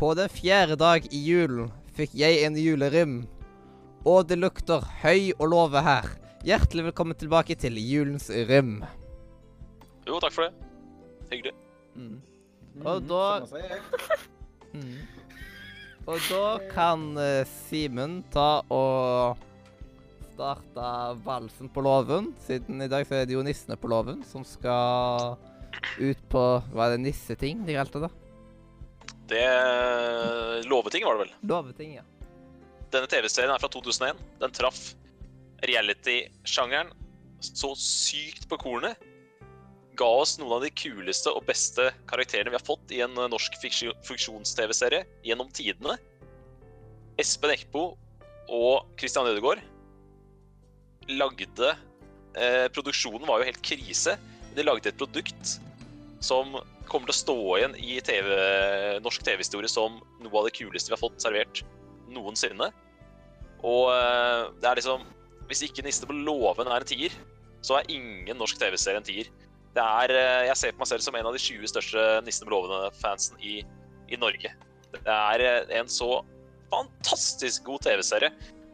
På den fjerde dag i julen fikk jeg en julerim. Og det lukter høy og låve her. Hjertelig velkommen tilbake til julens rim. Jo, takk for det. Hyggelig. Mm. Mm, Og da- samme. Mm. Og da kan uh, Simen ta og starte valsen på låven, siden i dag så er det jo nissene på låven som skal ut på Hva er det nisseting de kalte det? Det Låveting var det vel. Loveting, ja. Denne TV-serien er fra 2001. Den traff reality-sjangeren så sykt på kornet. Ga oss noen av de kuleste og beste karakterene vi har fått i en eh, norsk fiksjons-TV-serie gjennom tidene. Espen Eckbo og Christian Ødegaard lagde eh, Produksjonen var jo helt krise. De lagde et produkt som kommer til å stå igjen i TV, norsk TV-historie som noe av det kuleste vi har fått servert noensinne. Og eh, det er liksom Hvis ikke 'Niste på låven er en tier, så er ingen norsk TV-serie en tier. Det er, eh, jeg ser på meg selv som en av de 20 største 'Nisten på låven'-fansen i, i Norge. Det er eh, en så fantastisk god TV-serie.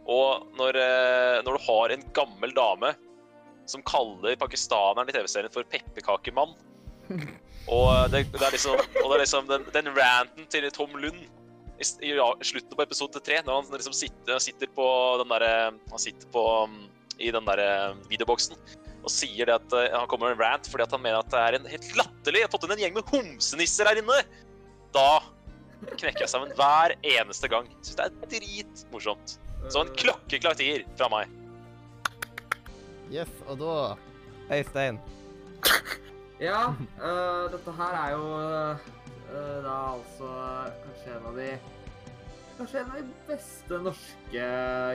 Og når, når du har en gammel dame som kaller pakistaneren i TV-serien for pepperkakemann Og det, det er liksom, og det er liksom den, den ranten til Tom Lund i, i slutten på episode tre, når han liksom sitter, sitter på den derre Han sitter på mm, i den derre videoboksen og sier det at eh, han kommer med en rant fordi at han mener at det er en helt latterlig Jeg har fått inn en gjeng med homsenisser her inne! Da knekker jeg sammen hver eneste gang. Syns det er dritmorsomt. Så en klokkeklar tier fra meg. Yes, og da Øystein. Ja, uh, dette her er jo uh, da altså kanskje en av de Kanskje en av de beste norske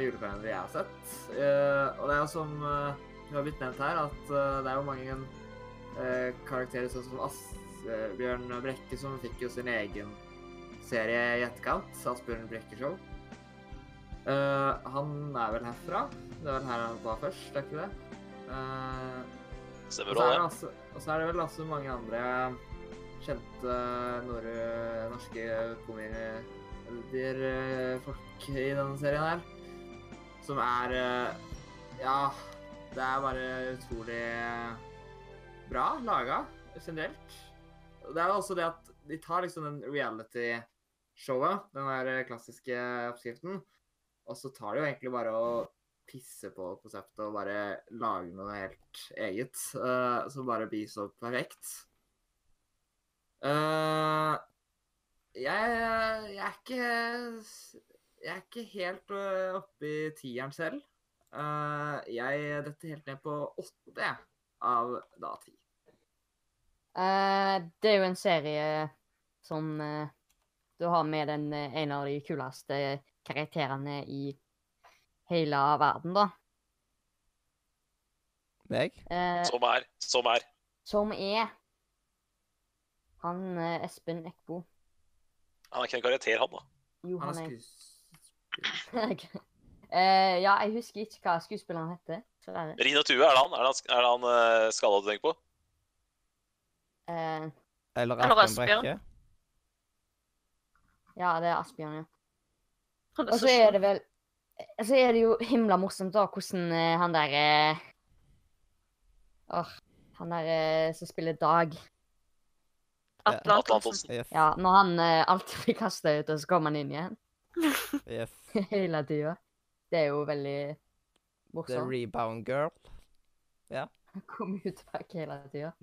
julekalendere jeg har sett. Uh, og det er jo som uh, det har blitt nevnt her, at det er jo mange karakterer sånn som Asbjørn Brekke, som fikk jo sin egen serie i etterkant. Asbjørn Brekke Show. Eh, han er vel herfra? Det er vel her han var først, er ikke det? Og Stemmer er det også, og så er det vel også mange andre kjente nord norske komedier folk i denne serien her. Som er eh, Ja, det er bare utrolig bra laga generelt. Det er også det at de tar liksom den reality-showet, den der klassiske oppskriften, og så tar de jo egentlig bare og pisse på konseptet og bare lage noe helt eget. Uh, som bare blir så perfekt. Uh, jeg, jeg er ikke Jeg er ikke helt uh, oppe i tieren selv. Uh, jeg detter helt ned på åtte av da ti. Eh, det er jo en serie som uh, du har med den, eh, en av de kuleste karakterene i hele verden, da. Meg? Eh, Som er. Som er. som er han eh, Espen Eckbo. Han er ikke en karakter, han, da. Jo, Han han er skuespiller. Eh, Ja, jeg husker ikke hva skuespilleren heter. Rino Tue, er det han? Er det han, er det han uh, skada du tenker på? Eh, Eller Asbjørn ja, det er Asbjørn, ja. Og så så er det vel Så er det jo himla morsomt da hvordan eh, han der eh, Åh, han der eh, som spiller Dag Atle Antonsen. Antonsen. Yes. Ja, når han eh, alltid blir kasta ut, og så kommer han inn igjen yes. hele tida. Det er jo veldig The morsomt. rebound girl. Ja. Han kommer ut vekk hele tida.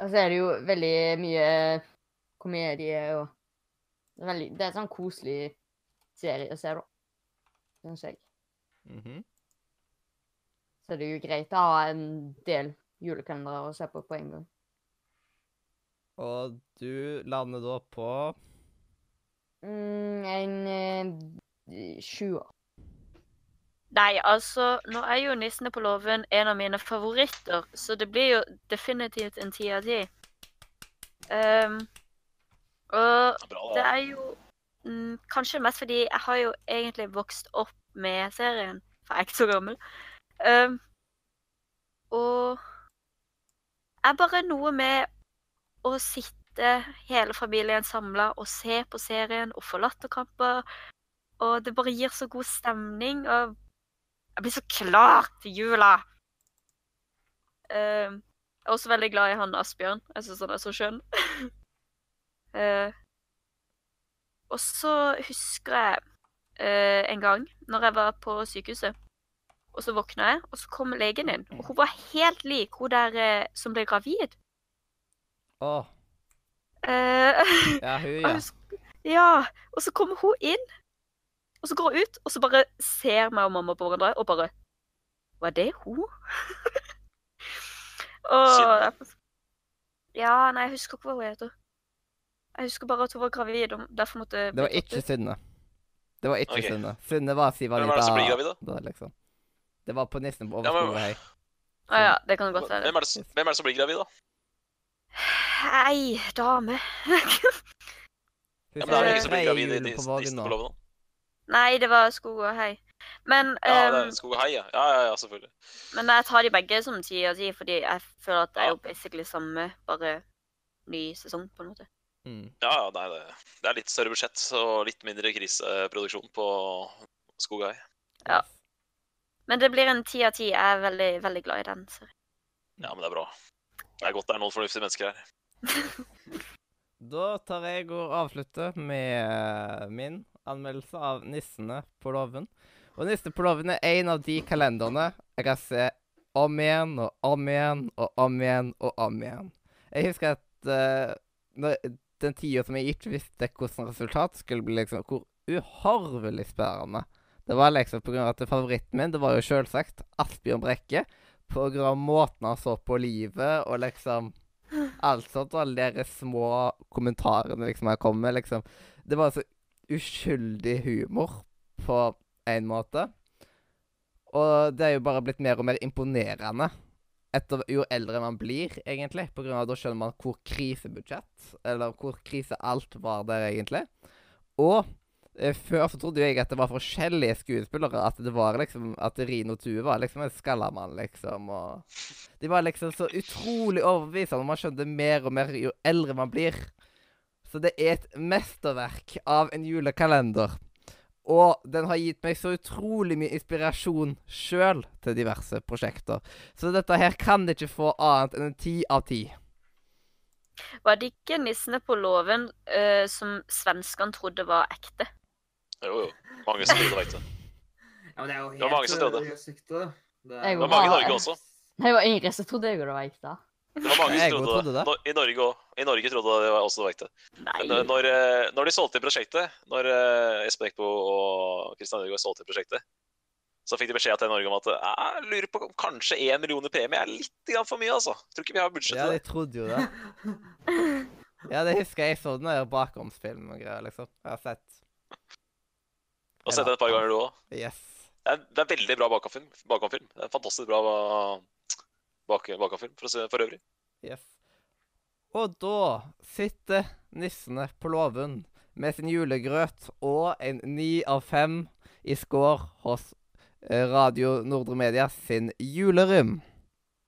Og så er det jo veldig mye komedie og Det er, veldig, det er sånn koselig serie å se, da. Syns jeg. Mhm. Så det er jo greit å ha en del julekalendere å se på på en gang. Og du lander da på Mm, en eh, sjuer. Nei, altså, nå er jo 'Nissene på låven' en av mine favoritter, så det blir jo definitivt en ti av ti. Ehm, og Det er bra, det det. er jo mm, kanskje mest fordi jeg har jo egentlig vokst opp med serien, for jeg er ikke så gammel. Um, og er bare noe med å sitte hele familien samla og se på serien og få latterkamper. Og det bare gir så god stemning, og jeg blir så klar til jula. Uh, jeg er også veldig glad i han Asbjørn. Jeg syns han er så skjønn. Eh, og så husker jeg eh, en gang når jeg var på sykehuset, og så våkna jeg, og så kom legen inn. Og hun var helt lik hun der eh, som ble gravid. Å, Eh, ja, hun, ja. ja. Og så kommer hun inn, og så går hun ut, og så bare ser meg og mamma på hverandre, og bare Var det hun? og. Ja, nei, jeg husker ikke hva hun heter. Jeg husker bare at hun var gravid, og derfor måtte Det var ikke Synne. Det var ikke okay. Synne. Synne var Siva Hvem er det som blir gravid, da? da, liksom. Det var på nesten på Ja, men- overskole hei. ah, ja, det kan du godt være. Hvem er, det, hvem er det som blir gravid, da? Hei, dame. Ja, men det er jo ingen som blir gravid i Nissen på låven nå. Nei, det var skog og hei. Men, Ja, det ehm, er skog og hei, ja. Ja, ja, ja, selvfølgelig. men jeg tar de begge som ti av ti, fordi jeg føler at det er jo basically samme, bare ny sesong, på en måte. Mm. Ja, ja, nei, det, det er litt større budsjett og litt mindre kriseproduksjon på Skogøy. Ja. Men det blir en ti av ti. Jeg er veldig, veldig glad i den Sorry. Ja, men det er bra. Det er godt det er noen fornuftige mennesker her. Da tar jeg og avslutter med min anmeldelse av 'Nissene på låven'. Og 'Nissene på låven' er en av de kalenderne jeg kan se om igjen og om igjen og om igjen og om igjen. Jeg husker at uh, når, den tida som jeg ikke visste hvordan resultatet skulle bli, liksom, hvor uhorvelig spennende det var liksom av at favoritten min, det var jo selvsagt Asbjørn Brekke. Av måten han så på livet og liksom Alt sånt, og alle de små kommentarene liksom jeg kom med, liksom. Det var så uskyldig humor på en måte. Og det er jo bare blitt mer og mer imponerende etter jo eldre man blir, egentlig. På grunn av da skjønner man hvor krisebudsjett, eller hvor krise alt var der, egentlig. Og eh, før så trodde jeg at det var forskjellige skuespillere. At det var liksom At Rino Tue var liksom en skallamann, liksom. Og de var liksom så utrolig overbevisende. Man skjønner mer og mer jo eldre man blir. Så det er et mesterverk av en julekalender. Og den har gitt meg så utrolig mye inspirasjon sjøl til diverse prosjekter. Så dette her kan ikke få annet enn en ti av ti. Var det ikke nissene på låven uh, som svenskene trodde var ekte? Jo, jo. Mange som trodde det. Ja, men det er jo Det var mange som trodde. det. Det var mange i Norge også. Det var Ingrid som trodde jeg det var ekte. Det var mange som trodde trodde det. det. I Norge òg. I Norge trodde det var også det var ekte. Når, eh, når de solgte prosjektet, når eh, Espen Eckbo og Kristian Ødegaard solgte prosjektet, så fikk de beskjed til Norge om at eh, jeg lurer på om kanskje én million i premie er litt for mye, altså. Tror ikke vi har budsjett til det. Ja, de trodde jo det. Ja, det husker jeg. Jeg så den der bakomsfilm og greier, liksom. Jeg har sett. Og sett den et par ganger, du òg. Yes. Det er, det er veldig bra bakomfilm. bakomfilm. Det er en fantastisk bra bak, bakomfilm for, å se- for øvrig. Yes. Og da sitter nissene på låven med sin julegrøt og en ni av fem i score hos eh, Radio Nordre Media sin julerym.